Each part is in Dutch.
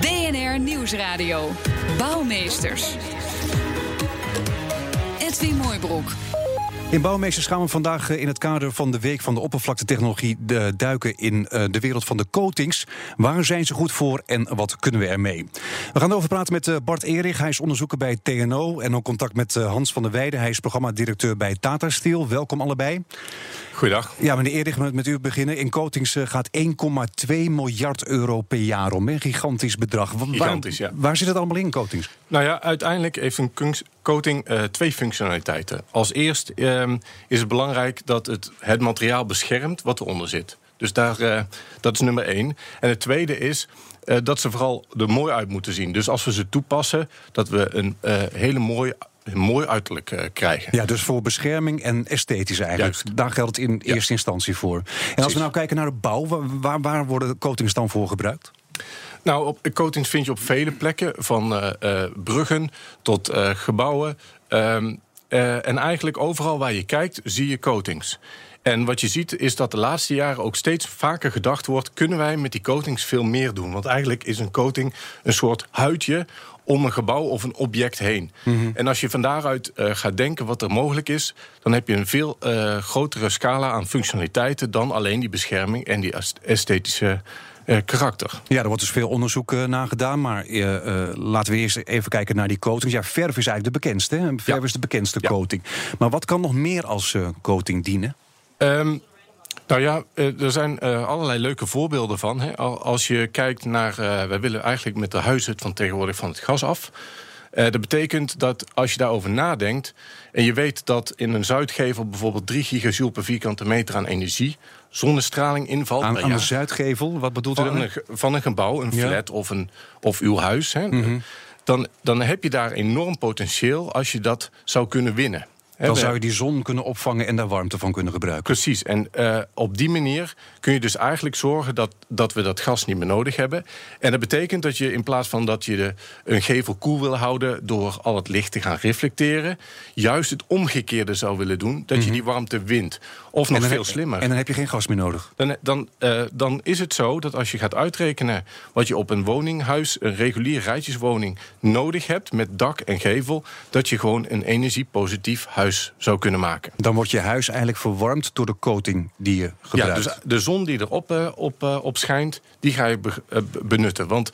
DNR Nieuwsradio. Bouwmeesters. Edwin Mooibroek. In Bouwmeesters gaan we vandaag eh, in het kader van de Week van de Oppervlaktetechnologie de duiken in eh, de wereld van de coatings. Waar zijn ze goed voor en wat kunnen we ermee? We gaan erover praten met eh, Bart Erich. Hij is onderzoeker bij TNO en ook contact met Hans van der Weijden. Hij is programmadirecteur bij Tata Steel. Welkom allebei. Goedendag. Ja, meneer Erich, met, met u beginnen. In coatings gaat 1,2 miljard euro per jaar om. Een gigantisch bedrag. Gigantisch, waar, ja. Waar zit het allemaal in, coatings? Nou ja, uiteindelijk heeft een coating uh, twee functionaliteiten. Als eerst uh, is het belangrijk dat het, het materiaal beschermt wat eronder zit. Dus daar, uh, dat is nummer één. En het tweede is uh, dat ze vooral er mooi uit moeten zien. Dus als we ze toepassen, dat we een hele mooie een mooi uiterlijk uh, krijgen. Ja, dus voor bescherming en esthetisch eigenlijk. Juist. Daar geldt het in ja. eerste instantie voor. En Precies. als we nou kijken naar de bouw, waar, waar worden coatings dan voor gebruikt? Nou, op coatings vind je op vele plekken, van uh, uh, bruggen tot uh, gebouwen. Um, en eigenlijk overal waar je kijkt, zie je coatings. En wat je ziet is dat de laatste jaren ook steeds vaker gedacht wordt: kunnen wij met die coatings veel meer doen? Want eigenlijk is een coating een soort huidje om een gebouw of een object heen. Mm -hmm. En als je van daaruit uh, gaat denken wat er mogelijk is, dan heb je een veel uh, grotere scala aan functionaliteiten dan alleen die bescherming en die esthetische. Uh, karakter. Ja, er wordt dus veel onderzoek uh, naar gedaan. Maar uh, laten we eerst even kijken naar die coatings. Ja, verf is eigenlijk de bekendste. Hè? Verf ja. is de bekendste ja. coating. Maar wat kan nog meer als coating dienen? Um, nou ja, er zijn allerlei leuke voorbeelden van. Hè. Als je kijkt naar... wij willen eigenlijk met de huizen van tegenwoordig van het gas af. Uh, dat betekent dat als je daarover nadenkt... en je weet dat in een zuidgevel bijvoorbeeld 3 gigajoule per vierkante meter aan energie... zonnestraling invalt. Aan, aan de zuidgevel, wat bedoelt van u dan? Een, van een gebouw, een flat of, een, of uw huis. Hè, mm -hmm. dan, dan heb je daar enorm potentieel als je dat zou kunnen winnen. Dan zou je die zon kunnen opvangen en daar warmte van kunnen gebruiken. Precies. En uh, op die manier kun je dus eigenlijk zorgen dat, dat we dat gas niet meer nodig hebben. En dat betekent dat je in plaats van dat je de, een gevel koel wil houden door al het licht te gaan reflecteren, juist het omgekeerde zou willen doen, dat mm -hmm. je die warmte wint. Of nog veel heb, slimmer. En dan heb je geen gas meer nodig. Dan, dan, uh, dan is het zo dat als je gaat uitrekenen wat je op een woninghuis, een regulier rijtjeswoning, nodig hebt met dak en gevel, dat je gewoon een energiepositief huis zou kunnen maken. Dan wordt je huis eigenlijk verwarmd door de coating die je gebruikt. Ja, dus de zon die erop op, uh, op schijnt, die ga je be benutten. Want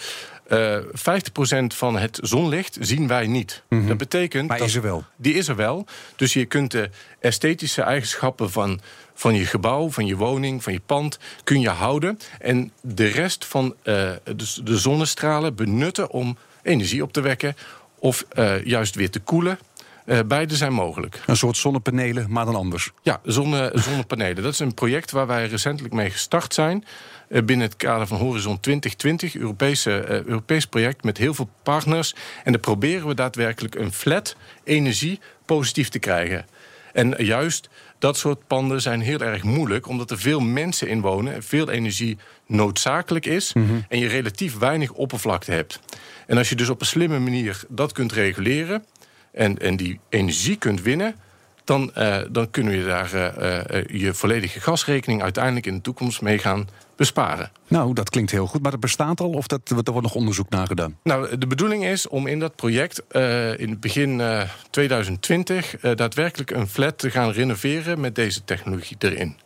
uh, 50% van het zonlicht zien wij niet. Mhm. Mm -hmm. Dat betekent. Maar dat, is er wel? Die is er wel. Dus je kunt de esthetische eigenschappen van, van je gebouw, van je woning, van je pand, kun je houden. En de rest van uh, de, de zonnestralen benutten om energie op te wekken. Of uh, juist weer te koelen. Uh, beide zijn mogelijk. Een soort zonnepanelen, maar dan anders. Ja, zonne, zonnepanelen. Dat is een project waar wij recentelijk mee gestart zijn. Uh, binnen het kader van Horizon 2020, Europese, uh, Europees project met heel veel partners. En dan proberen we daadwerkelijk een flat energie positief te krijgen. En juist dat soort panden zijn heel erg moeilijk, omdat er veel mensen in wonen en veel energie noodzakelijk is. Mm -hmm. En je relatief weinig oppervlakte hebt. En als je dus op een slimme manier dat kunt reguleren en, en die energie kunt winnen, dan, uh, dan kunnen we daar uh, uh, je volledige gasrekening uiteindelijk in de toekomst mee gaan besparen. Nou, dat klinkt heel goed, maar dat bestaat al of dat, er wordt nog onderzoek naar gedaan? Nou, de bedoeling is om in dat project in begin 2020 daadwerkelijk een flat te gaan renoveren met deze technologie erin.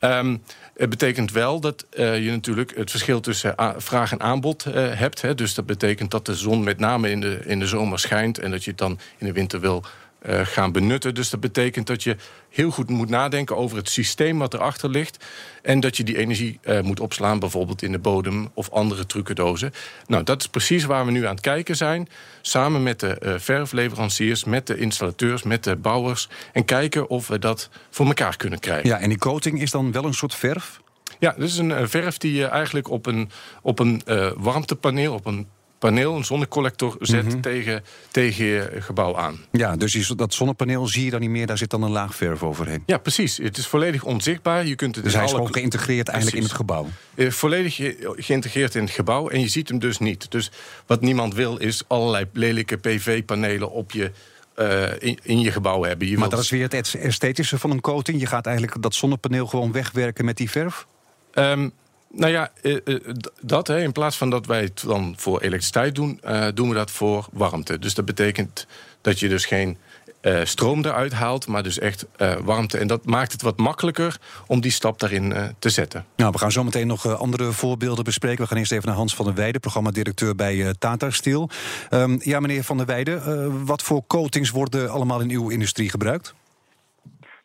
Um, het betekent wel dat uh, je natuurlijk het verschil tussen vraag en aanbod uh, hebt. Hè. Dus dat betekent dat de zon met name in de, in de zomer schijnt en dat je het dan in de winter wil uh, gaan benutten. Dus dat betekent dat je heel goed moet nadenken over het systeem wat erachter ligt. En dat je die energie uh, moet opslaan, bijvoorbeeld in de bodem of andere trucendozen. Nou, dat is precies waar we nu aan het kijken zijn. Samen met de uh, verfleveranciers, met de installateurs, met de bouwers. En kijken of we dat voor elkaar kunnen krijgen. Ja, en die coating is dan wel een soort verf? Ja, dit is een verf die je eigenlijk op een, op een warmtepaneel, op een paneel, een zonnecollector, zet mhm. tegen, tegen je gebouw aan. Ja, dus dat zonnepaneel zie je dan niet meer, daar zit dan een laag verf overheen. Ja, precies. Het is volledig onzichtbaar. Je kunt het dus hij is gewoon geïntegreerd eigenlijk in het gebouw? Uh, volledig geïntegreerd in het gebouw en je ziet hem dus niet. Dus wat niemand wil is allerlei lelijke PV-panelen op je uh, in, in, je gebouw hebben. Je maar dat is weer het esthetische van een coating. Je gaat eigenlijk dat zonnepaneel gewoon wegwerken met die verf? Um, nou ja, eh, eh, dat hè, in plaats van dat wij het dan voor elektriciteit doen, uh, doen we dat voor warmte. Dus dat betekent dat je dus geen stroom eruit haalt, maar dus echt warmte. En dat maakt het wat makkelijker om die stap daarin te zetten. Nou, we gaan zo meteen nog andere voorbeelden bespreken. We gaan eerst even naar Hans van der Weijden, programmadirecteur bij Tata Steel. Um, ja, meneer van der Weijden, wat voor coatings worden allemaal in uw industrie gebruikt?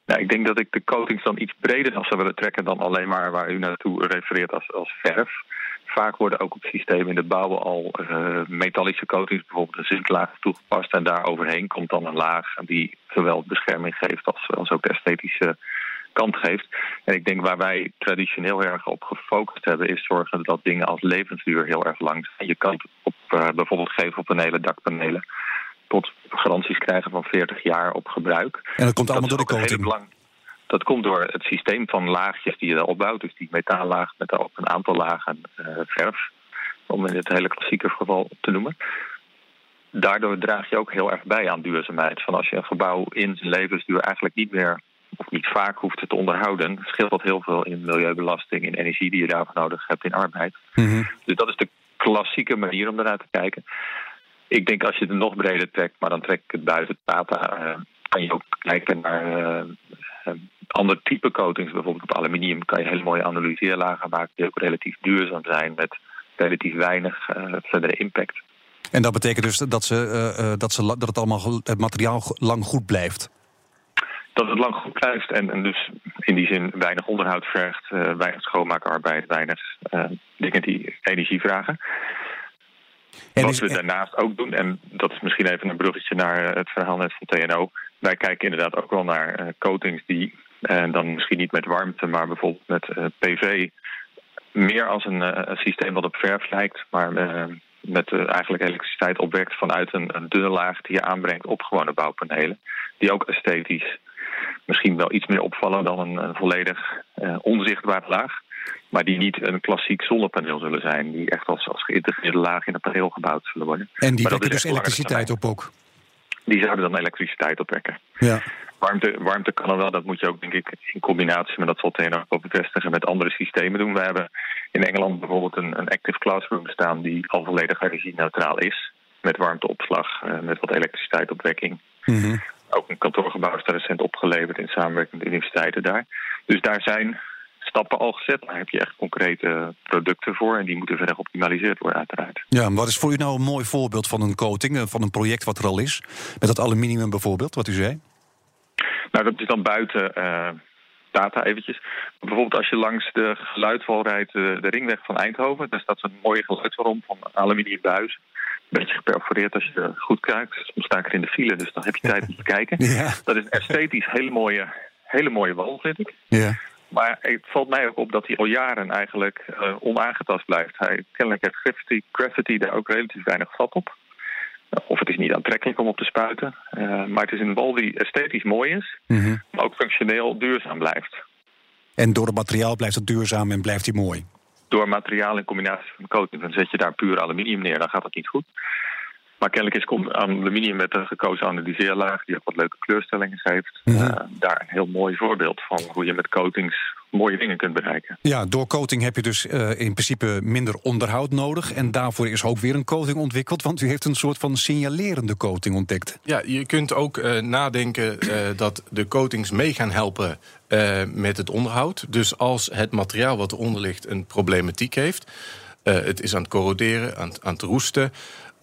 Nou, ik denk dat ik de coatings dan iets breder zou willen trekken dan alleen maar waar u naartoe refereert als, als verf. Vaak worden ook op systemen in de bouw al uh, metallische coatings, bijvoorbeeld een zinklaag, toegepast. En daar overheen komt dan een laag die zowel bescherming geeft als, als ook de esthetische kant geeft. En ik denk waar wij traditioneel erg op gefocust hebben, is zorgen dat dingen als levensduur heel erg lang zijn. Je kan op uh, bijvoorbeeld gevelpanelen, dakpanelen tot garanties krijgen van 40 jaar op gebruik. En dat komt allemaal door de coating? Dat komt door het systeem van laagjes die je opbouwt. Dus die metallaag met ook een aantal lagen uh, verf. Om in het hele klassieke geval te noemen. Daardoor draag je ook heel erg bij aan duurzaamheid. Van als je een gebouw in zijn levensduur eigenlijk niet meer of niet vaak hoeft te onderhouden, scheelt dat heel veel in milieubelasting, in energie die je daarvoor nodig hebt, in arbeid. Mhm. Dus dat is de klassieke manier om daarnaar te kijken. Ik denk als je het nog breder trekt, maar dan trek ik het buiten data, uh, kan je ook kijken naar uh, ander type coatings. Bijvoorbeeld op aluminium kan je hele mooie analyseerlagen maken die ook relatief duurzaam zijn met relatief weinig uh, verdere impact. En dat betekent dus dat, ze, dat, ze, dat het, allemaal, het materiaal lang goed blijft? Dat het lang goed blijft en, en dus in die zin weinig onderhoud vergt, weinig schoonmaakarbeid, weinig dingen die energie vragen. Wat we daarnaast ook doen, en dat is misschien even een bruggetje naar het verhaal net van TNO. Wij kijken inderdaad ook wel naar uh, coatings die, en dan misschien niet met warmte, maar bijvoorbeeld met uh, PV, meer als een, uh, systeem wat op verf lijkt, maar met eigenlijk elektriciteit opwekt vanuit een, een dunne laag die je aanbrengt op gewone bouwpanelen. Die ook esthetisch misschien wel iets meer opvallen dan een, een volledig onzichtbare laag. Maar die niet een klassiek zonnepaneel zullen zijn. Die echt als, als geïntegreerde laag in het paneel gebouwd zullen worden. En die wekken dus elektriciteit op ook? Die zouden dan elektriciteit opwekken. Ja. Warmte, warmte kan er wel, dat moet je ook denk ik in combinatie met dat zal TNO ook bevestigen met andere systemen doen. We hebben in Engeland bijvoorbeeld een, een active classroom staan die al volledig energie-neutraal is. Met warmteopslag, uh, met wat elektriciteitsopwekking. Mm Ook een kantoorgebouw is daar recent opgeleverd in samenwerking met universiteiten daar. Dus daar zijn stappen al gezet. Daar heb je echt concrete producten voor en die moeten verder geoptimaliseerd worden uiteraard. Ja, wat is voor u nou een mooi voorbeeld van een coating, eh, van een project wat er al is? Met dat aluminium bijvoorbeeld, wat u zei? Nou, dat is dan buiten uh, data eventjes. Bijvoorbeeld als je langs de geluidwal rijdt, de, eh, de ringweg van Eindhoven... daar staat zo'n mooie geluidswal om van aluminium. Een beetje geperforeerd als je goed kijkt. Soms sta ik er in de file, dus dan heb je tijd om te kijken. Ja. Dat is esthetisch hele mooie, hele mooie wal, vind ik. Ja. Maar het valt mij ook op dat hij al jaren eigenlijk uh, onaangetast blijft. Hij, kennelijk heeft gravity, gravity daar ook relatief weinig vat op. Of het is niet aantrekkelijk om op te spuiten. Uh, maar het is een bal die esthetisch mooi is, mhm. maar ook functioneel duurzaam blijft. En door het materiaal blijft het duurzaam en blijft hij mooi? Door materiaal in combinatie met coating. Dan zet je daar puur aluminium neer, dan gaat het niet goed. Maar kennelijk is aluminium met een gekozen analyseerlaag... die ook wat leuke kleurstellingen heeft... Mhm. Eh, daar een heel mooi voorbeeld van hoe je met coatings mooie dingen kunt bereiken. Ja, door coating heb je dus uh, in principe minder onderhoud nodig. En daarvoor is ook weer een coating ontwikkeld. Want u heeft een soort van signalerende coating ontdekt. Ja, je kunt ook uh, nadenken uh, dat de coatings mee gaan helpen met het onderhoud. Dus als het materiaal wat eronder ligt een problematiek heeft. het is aan het corroderen, aan, aan het roesten.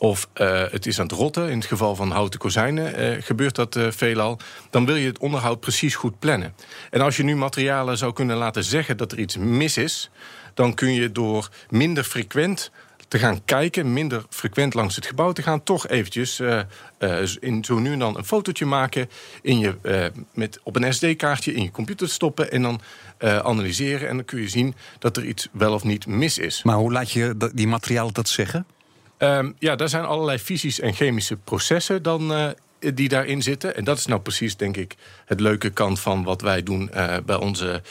Of uh, het is aan het rotten. In het geval van houten kozijnen uh, gebeurt dat uh, veelal. Dan wil je het onderhoud precies goed plannen. En als je nu materialen zou kunnen laten zeggen dat er iets mis is, dan kun je door minder frequent te gaan kijken, minder frequent langs het gebouw te gaan, toch eventjes in zo nu en dan een fotootje maken, in je, met, op een SD-kaartje in je computer stoppen en dan analyseren. En dan kun je zien dat er iets wel of niet mis is. Maar hoe laat je die materialen dat zeggen? Um, ja, daar zijn allerlei fysische en chemische processen dan die daarin zitten. En dat is nou precies, denk ik, het leuke kant van wat wij doen bij onze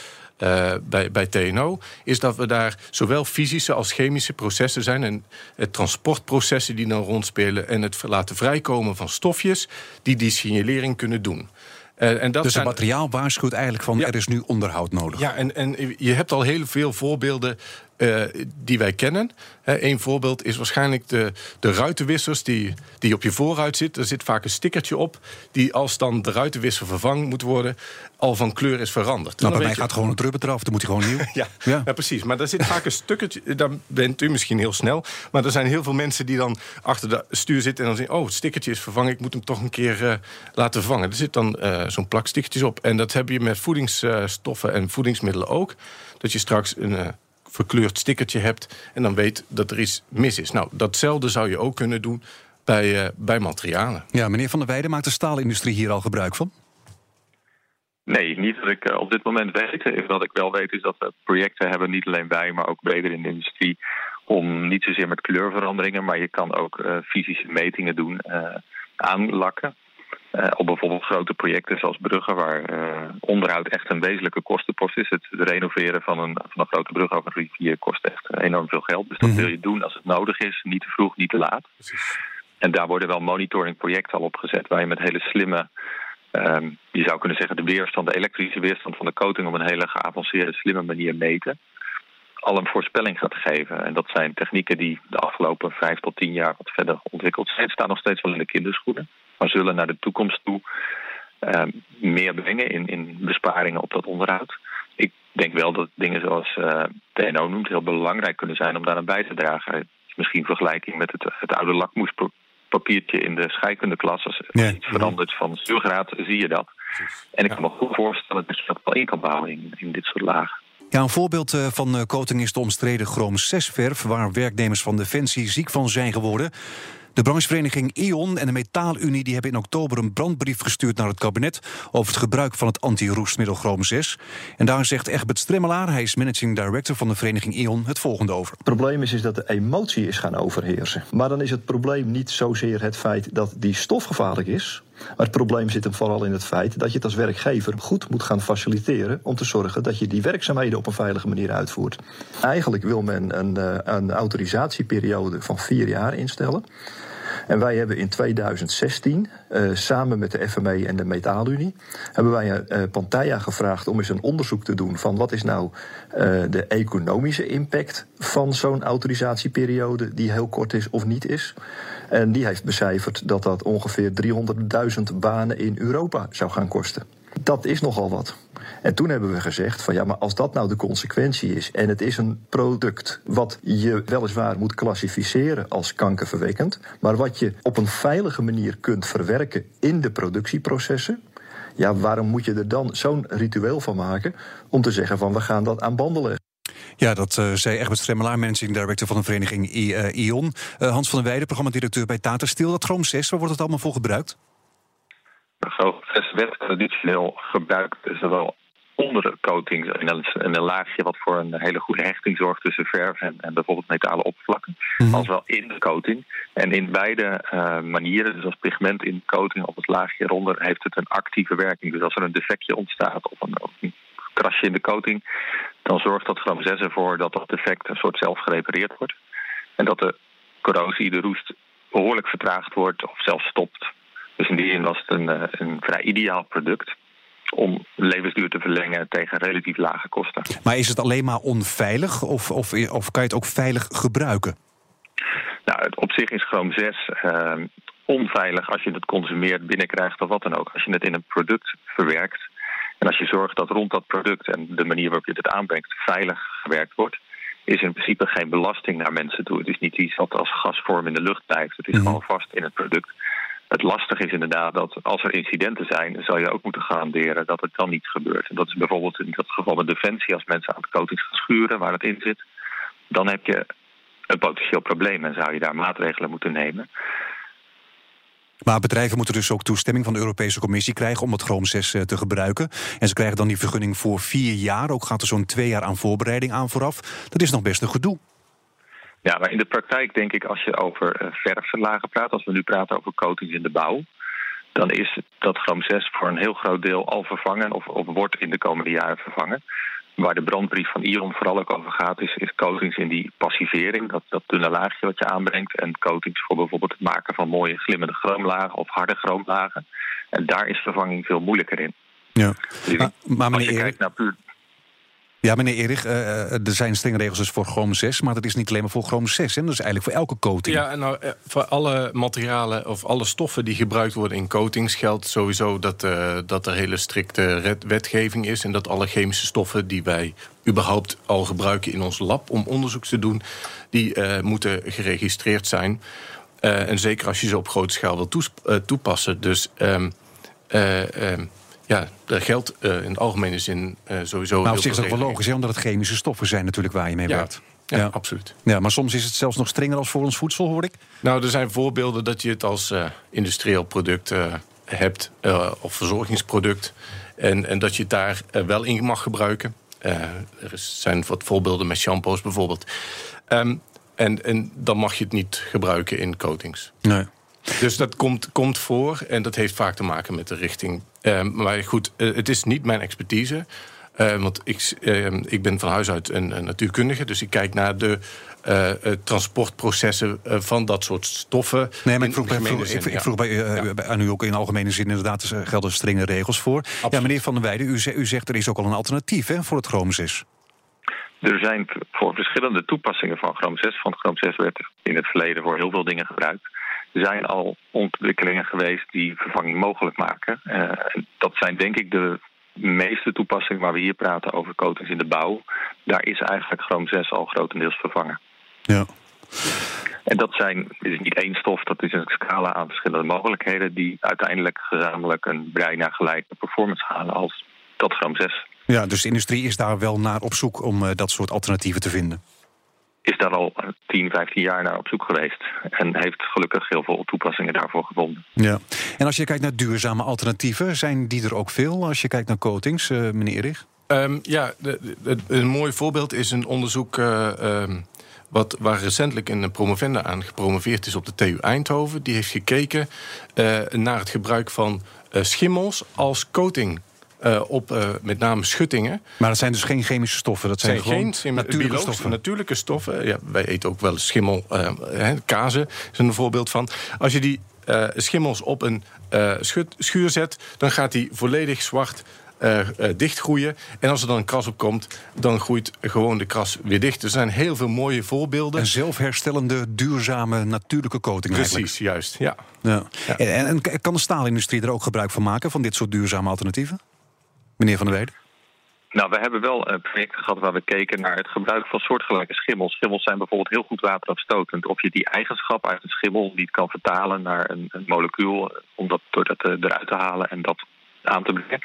uh, bij, bij TNO, is dat we daar zowel fysische als chemische processen zijn. En het transportprocessen die dan rondspelen. En het laten vrijkomen van stofjes die die signalering kunnen doen. Uh, en dat dus het materiaal waarschuwt eigenlijk van er is nu onderhoud nodig. Ja, en, en je hebt al heel veel voorbeelden uh, die wij kennen. Een voorbeeld is waarschijnlijk de, de ruitenwissers die, die op je voorruit zit. Er zit vaak een stickertje op die als dan de ruitenwisser vervangen moet worden... al van kleur is veranderd. Nou, bij mij gaat gewoon een rubber eraf, dan moet hij gewoon nieuw. ja, ja. ja, precies. Maar daar zit vaak een stukje, daar bent u misschien heel snel... maar er zijn heel veel mensen die dan achter de stuur zitten... en dan zien, oh, het stickertje is vervangen, ik moet hem toch een keer uh, laten vervangen. Er zit dan uh, zo'n plak stickertjes op. En dat heb je met voedingsstoffen en voedingsmiddelen ook. Dat je straks een verkleurd stickertje hebt en dan weet dat er iets mis is. Nou, datzelfde zou je ook kunnen doen bij, uh, bij materialen. Ja, meneer Van der Weijden, maakt de staalindustrie hier al gebruik van? Nee, niet dat ik uh, op dit moment weet. Wat ik wel weet is dat we projecten hebben, niet alleen wij, maar ook breder in de industrie, om niet zozeer met kleurveranderingen, maar je kan ook uh, fysische metingen doen aan lakken. Uh, op bijvoorbeeld grote projecten zoals bruggen, waar uh, onderhoud echt een wezenlijke kostenpost is. Het renoveren van een, van een grote brug over een rivier kost echt enorm veel geld. Dus dat mm -hmm. wil je doen als het nodig is, niet te vroeg, niet te laat. En daar worden wel monitoringprojecten al opgezet, waar je met hele slimme, um, je zou kunnen zeggen, de weerstand, de elektrische weerstand van de coating op een hele geavanceerde, slimme manier meten. Al een voorspelling gaat geven. En dat zijn technieken die de afgelopen vijf tot tien jaar wat verder ontwikkeld zijn. staan nog steeds wel in de kinderschoenen maar zullen naar de toekomst toe uh, meer brengen in, in besparingen op dat onderhoud. Ik denk wel dat dingen zoals uh, TNO noemt heel belangrijk kunnen zijn om daar aan bij te dragen. Misschien vergelijking met het, het oude lakmoespapiertje in de scheikundeklas. Als er iets verandert van stuurgraad, zie je dat. En ik kan me goed voorstellen dat je dat wel in kan bouwen in, in dit soort lagen. Ja, een voorbeeld eh, van coating is de omstreden Chrome 6-verf... waar werknemers van Defensie ziek van zijn geworden. De branchevereniging ION en de Metaalunie die hebben in oktober een brandbrief gestuurd naar het kabinet over het gebruik van het anti-roestmiddel Chrome 6. En daar zegt Egbert Stremmelaar, hij is managing director van de vereniging ION, het volgende over. Het probleem is, is dat de emotie is gaan overheersen. Maar dan is het probleem niet zozeer het feit dat die stof gevaarlijk is. Maar het probleem zit hem vooral in het feit dat je het als werkgever goed moet gaan faciliteren om te zorgen dat je die werkzaamheden op een veilige manier uitvoert. Eigenlijk wil men een, eh, een autorisatieperiode van vier jaar instellen. En wij hebben in 2016, uh, eh, samen met de FME en de Metaalunie, hebben wij uh, Pantaya gevraagd om eens een onderzoek te doen van wat is nou uh, de economische impact van zo'n autorisatieperiode die heel kort is of niet is. En die heeft becijferd dat dat ongeveer 300.000 banen in Europa zou gaan kosten. Dat is nogal wat. En toen hebben we gezegd van ja, maar als dat nou de consequentie is en het is een product wat je weliswaar moet klassificeren als kankerverwekkend, maar wat je op een veilige manier kunt verwerken in de productieprocessen, ja, waarom moet je er dan zo'n ritueel van maken om te zeggen van we gaan dat aan banden leggen? Ja, dat uh, zei Egbert Stremmelaar, managing director van de vereniging I, uh, ION. Uh, Hans van der Weijden, programmadirecteur bij Tata Steel. Dat Chrome 6, waar wordt het allemaal voor gebruikt? Chrome 6 werd traditioneel gebruikt, zowel onder de coating in een, een, laagje wat voor een hele goede hechting zorgt tussen verf en, en bijvoorbeeld metalen oppervlakken, mm als wel in de coating. En in beide uh, manieren, dus als pigment in de coating op het laagje eronder, heeft het een actieve werking. Dus als er een defectje ontstaat of een, of een krasje in de coating, dan zorgt dat gram 6 ervoor dat dat defect een soort zelf gerepareerd wordt. En dat de corrosie, de roest, behoorlijk vertraagd wordt of zelfs stopt. Dus in die zin was het een, eh, een vrij ideaal product om levensduur te verlengen tegen relatief lage kosten. Maar is het alleen maar onveilig of, of, of kan je het ook veilig gebruiken? Nou, op zich is Chrome 6 uh, onveilig als je het consumeert, binnenkrijgt of wat dan ook. Als je het in een product verwerkt en als je zorgt dat rond dat product en de manier waarop je het aanbrengt veilig gewerkt wordt, is in principe geen belasting naar mensen toe. Het is niet iets wat als gasvorm in de lucht blijft. Het is mm gewoon vast in het product. Het lastige is inderdaad dat als er incidenten zijn, zou je ook moeten garanderen dat het dan niet gebeurt. En dat is bijvoorbeeld in dat geval met defensie, als mensen aan de coatings gaan schuren waar het in zit, dan heb je een potentieel probleem en zou je daar maatregelen moeten nemen. Maar bedrijven moeten dus ook toestemming van de Europese Commissie krijgen om het Chrome 6 te gebruiken. En ze krijgen dan die vergunning voor vier jaar. Ook gaat er zo'n twee jaar aan voorbereiding aan vooraf. Dat is nog best een gedoe. Ja, maar in de praktijk denk ik als je over verfverlagen praat, als we nu praten over coatings in de bouw, dan is dat Chrome 6 voor een heel groot deel al vervangen of, of wordt in de komende jaren vervangen. Waar de brandbrief van Iron vooral ook over gaat, is, is coatings in die passivering, dat, dat dunne laagje wat je aanbrengt. En coatings voor bijvoorbeeld het maken van mooie glimmende chroomlagen of harde chroomlagen. En daar is vervanging veel moeilijker in. Ja. Maar, maar meneer als je kijkt naar puur ja, meneer Erik, uh, er zijn strenge regels dus voor Chrome 6, maar dat is niet alleen maar voor Chrome 6. Hè? Dat is eigenlijk voor elke coating. Ja, nou, voor alle materialen of alle stoffen die gebruikt worden in coatings geldt sowieso dat, uh, dat er hele strikte wetgeving is en dat alle chemische stoffen die wij überhaupt al gebruiken in ons lab om onderzoek te doen, die moeten geregistreerd zijn. en zeker als je ze op grote schaal wil toepassen. Dus. Um, ja, dat geldt uh, in de algemene zin uh, sowieso. Nou, op zich is dat wel logisch, hè, omdat het chemische stoffen zijn natuurlijk waar je mee werkt. Ja, ja, absoluut. Ja, maar soms is het zelfs nog strenger als voor ons voedsel, hoor ik. Nou, er zijn voorbeelden dat je het als uh, industrieel product hebt, of verzorgingsproduct. En, en dat je het daar wel in mag gebruiken. er zijn wat voorbeelden met shampoos bijvoorbeeld. Um, en, en dan mag je het niet gebruiken in coatings. Nee. Dus dat komt, komt voor en dat heeft vaak te maken met de richting. Uh, maar goed, uh, het is niet mijn expertise. Uh, want ik, ehm, ik ben van huis uit een, een, natuurkundige, dus ik kijk naar de uh, transportprocessen van dat soort stoffen. Nee, maar ik vroeg, bij, vroeg, zin, ik, ik vroeg bij, ja. aan u ook in algemene zin inderdaad gelden strenge regels voor. Absoluut. Ja, meneer Van der Weijden, u, u, zegt er is ook al een alternatief hè, voor het Chrome 6. Er zijn voor verschillende toepassingen van Chrome 6. Want Chrome 6 werd in het verleden voor heel veel dingen gebruikt. Er zijn al ontwikkelingen geweest die vervanging mogelijk maken. Uh, dat zijn denk ik de meeste toepassingen waar we hier praten over coatings in de bouw. Daar is eigenlijk Chrome 6 al grotendeels vervangen. Ja. En dat zijn, is niet één stof, dat is een scala aan verschillende mogelijkheden die uiteindelijk gezamenlijk een bijna gelijke performance halen als dat Chrome 6. Ja, dus de industrie is daar wel naar op zoek om uh, dat soort alternatieven te vinden is daar al 10, 15 jaar naar op zoek geweest. En heeft gelukkig heel veel toepassingen daarvoor gevonden. Ja. En als je kijkt naar duurzame alternatieven, zijn die er ook veel als je kijkt naar coatings, uh, meneer Erich? Um, ja, de, de, een mooi voorbeeld is een onderzoek. Uh, um, wat, waar recentelijk een promovenda aan gepromoveerd is op de TU Eindhoven. Die heeft gekeken uh, naar het gebruik van schimmels als coating uh, op uh, met name schuttingen. Maar dat zijn dus geen chemische stoffen, dat zijn, zijn geen natuurlijke stoffen. Natuurlijke stoffen. Ja, wij eten ook wel schimmel, uh, kazen is een voorbeeld van. Als je die schimmels op een schuur zet, dan gaat die volledig zwart uh, uh, dichtgroeien. En als er dan een kras op komt, dan groeit gewoon de kras weer dicht. Er zijn heel veel mooie voorbeelden. Een zelfherstellende, duurzame, natuurlijke coating Precies, juist, ja. ja. ja. En, en, kan de staalindustrie er ook gebruik van maken, van dit soort duurzame alternatieven? Meneer Van der Weijden? Nou, we hebben wel uh, projecten gehad waar we keken naar het gebruik van soortgelijke schimmels. Schimmels zijn bijvoorbeeld heel goed waterafstotend. Of je die eigenschap uit een schimmel niet kan vertalen naar een, een molecuul, om dat, door dat uh, eruit te halen en dat aan te brengen.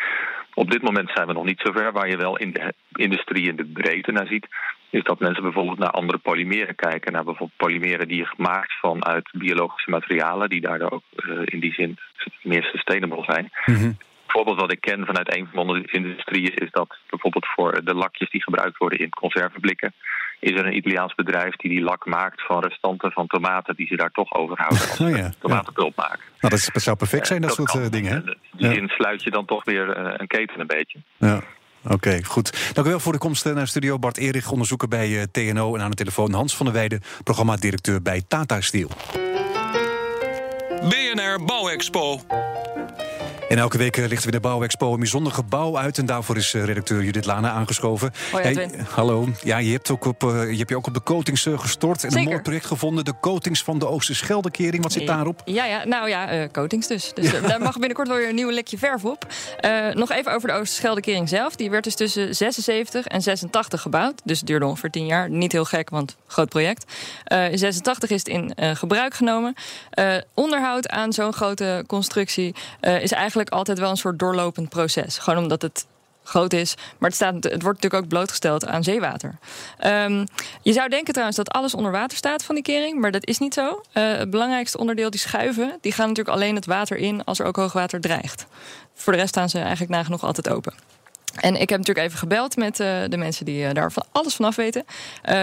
Op dit moment zijn we nog niet zover. Waar je wel in de industrie in de breedte naar ziet, is dat mensen bijvoorbeeld naar andere polymeren kijken. Naar bijvoorbeeld polymeren die gemaakt vanuit biologische materialen, die daardoor ook uh, in die zin meer sustainable zijn. Mm -hmm voorbeeld wat ik ken vanuit een van de industrieën is dat bijvoorbeeld voor de lakjes die gebruikt worden in conserveblikken, is er een Italiaans bedrijf die die lak maakt van restanten van tomaten die ze daar toch overhouden als oh ja, tomatenpulp maken. Nou, dat, is, zou perfect zijn, dat, dat soort kan, dingen. Hè? Die zin sluit je dan toch weer een keten een beetje. Ja. Oké, okay, goed. Dank u wel voor de komst naar studio. Bart Erich, onderzoeker bij TNO. En aan de telefoon Hans van der Weijden, programmadirecteur bij Tata Steel. BNR Bouwexpo. En elke week eh, lichten we de Bouwexpo een bijzonder gebouw uit. En daarvoor is eh, redacteur Judith Lana aangeschoven. Hoi, hallo. Ja, je hebt, ook op, uh, je hebt je ook op de coatings gestort. En een mooi project gevonden. De coatings van de Oosterscheldekering. Wat zit daarop? Ja, ja nou ja, uh, coatings dus. dus daar mag binnenkort wel weer een nieuw lekje verf op. nog even over de Oosterscheldekering zelf. Die werd dus tussen 76 en 86 gebouwd. Dus het duurde ongeveer 10 jaar. Niet heel gek, want groot project. in 86 is het in gebruik genomen. onderhoud aan zo'n grote constructie is eigenlijk altijd wel een soort doorlopend proces. Gewoon omdat het groot is. Maar het, staat, het wordt natuurlijk ook blootgesteld aan zeewater. Um, je zou denken trouwens dat alles onder water staat van die kering, maar dat is niet zo. Uh, het belangrijkste onderdeel, die schuiven, die gaan natuurlijk alleen het water in als er ook hoogwater dreigt. Voor de rest staan ze eigenlijk nagenoeg altijd open. En ik heb natuurlijk even gebeld met uh, de mensen die uh, daar van alles vanaf weten.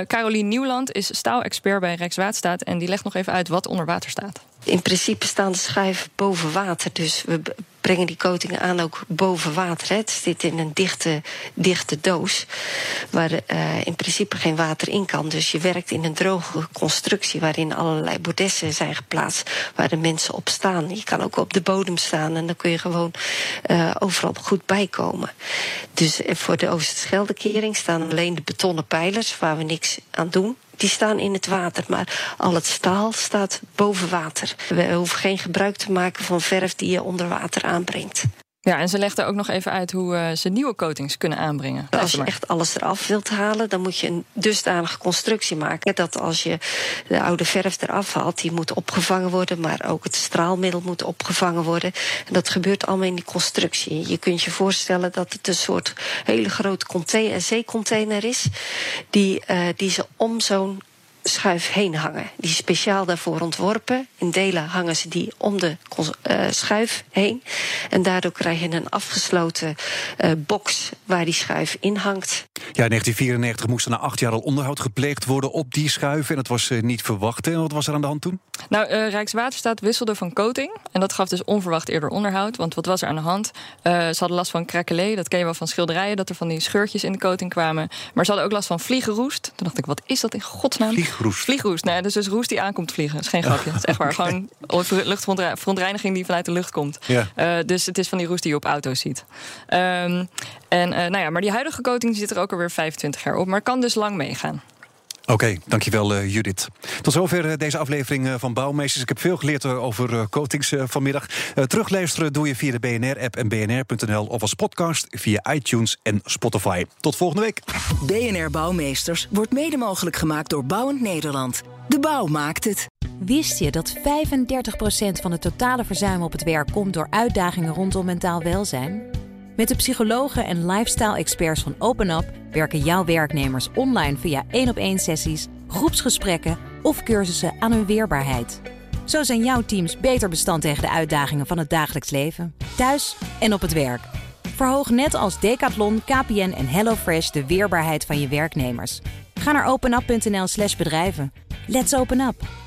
Carolien Nieuwland is staalexpert bij Rijkswaterstaat en die legt nog even uit wat onder water staat. In principe staan de schuiven boven water. Dus we brengen die coatingen aan ook boven water. Het zit in een dichte, dichte doos. Waar uh, in principe geen water in kan. Dus je werkt in een droge constructie waarin allerlei bordessen zijn geplaatst. Waar de mensen op staan. Je kan ook op de bodem staan en dan kun je gewoon uh, overal goed bijkomen. Dus voor de Oosterscheldekering staan alleen de betonnen pijlers waar we niks aan doen die staan in het water. Maar al het staal staat boven water. We hoeven geen gebruik te maken van verf die je onder water aanbrengt. Ja, en ze legt er ook nog even uit hoe uh, ze nieuwe coatings kunnen aanbrengen. Als je echt alles eraf wilt halen, dan moet je een dusdanige constructie maken. Dat als je de oude verf eraf haalt, die moet opgevangen worden. Maar ook het straalmiddel moet opgevangen worden. En dat gebeurt allemaal in die constructie. Je kunt je voorstellen dat het een soort hele grote container, zeecontainer is. Die, uh, die ze om zo'n schuif heen hangen. Die is speciaal daarvoor ontworpen. In delen hangen ze die om de uh, schuif heen. En daardoor krijg je een afgesloten uh, box waar die schuif in hangt. Ja, in 1994 moest er na acht jaar al onderhoud gepleegd worden op die schuif. En dat was uh, niet verwacht. En wat was er aan de hand toen? Nou, Rijkswaterstaat wisselde van coating. En dat gaf dus onverwacht eerder onderhoud. Want wat was er aan de hand? ze hadden last van krakelé. Dat ken je wel van schilderijen. Dat er van die scheurtjes in de coating kwamen. Maar ze hadden ook last van vliegenroest. Toen dacht ik, wat is dat in godsnaam? Vliegroest. Vliegroest. Nee, dus, dus roest die aankomt vliegen. Dat is geen grapje. Dat is echt waar. Gewoon luchtverontreiniging die vanuit de lucht komt. Uh, dus het is van die roest die je op auto's ziet. Um, en uh, nou ja, maar die huidige coating zit er ook alweer 25 jaar op. Maar kan dus lang meegaan. Oké, okay, dankjewel uh, Judith. Tot zover uh, deze aflevering uh, van Bouwmeesters. Ik heb veel geleerd over coatings vanmiddag. terugluisteren doe je via de BNR-app en bnr.nl... of als podcast via iTunes en Spotify. Tot volgende week. BNR Bouwmeesters wordt mede mogelijk gemaakt door Bouwend Nederland. De bouw maakt het. Wist je dat 35% van het totale verzuim op het werk... komt door uitdagingen rondom mentaal welzijn? Met de psychologen en lifestyle-experts van OpenUp werken jouw werknemers online via één op één sessies, groepsgesprekken of cursussen aan hun weerbaarheid. Zo zijn jouw teams beter bestand tegen de uitdagingen van het dagelijks leven, thuis en op het werk. Verhoog net als Decathlon, KPN en HelloFresh de weerbaarheid van je werknemers. Ga naar openup.nl/slash bedrijven. Let's open up!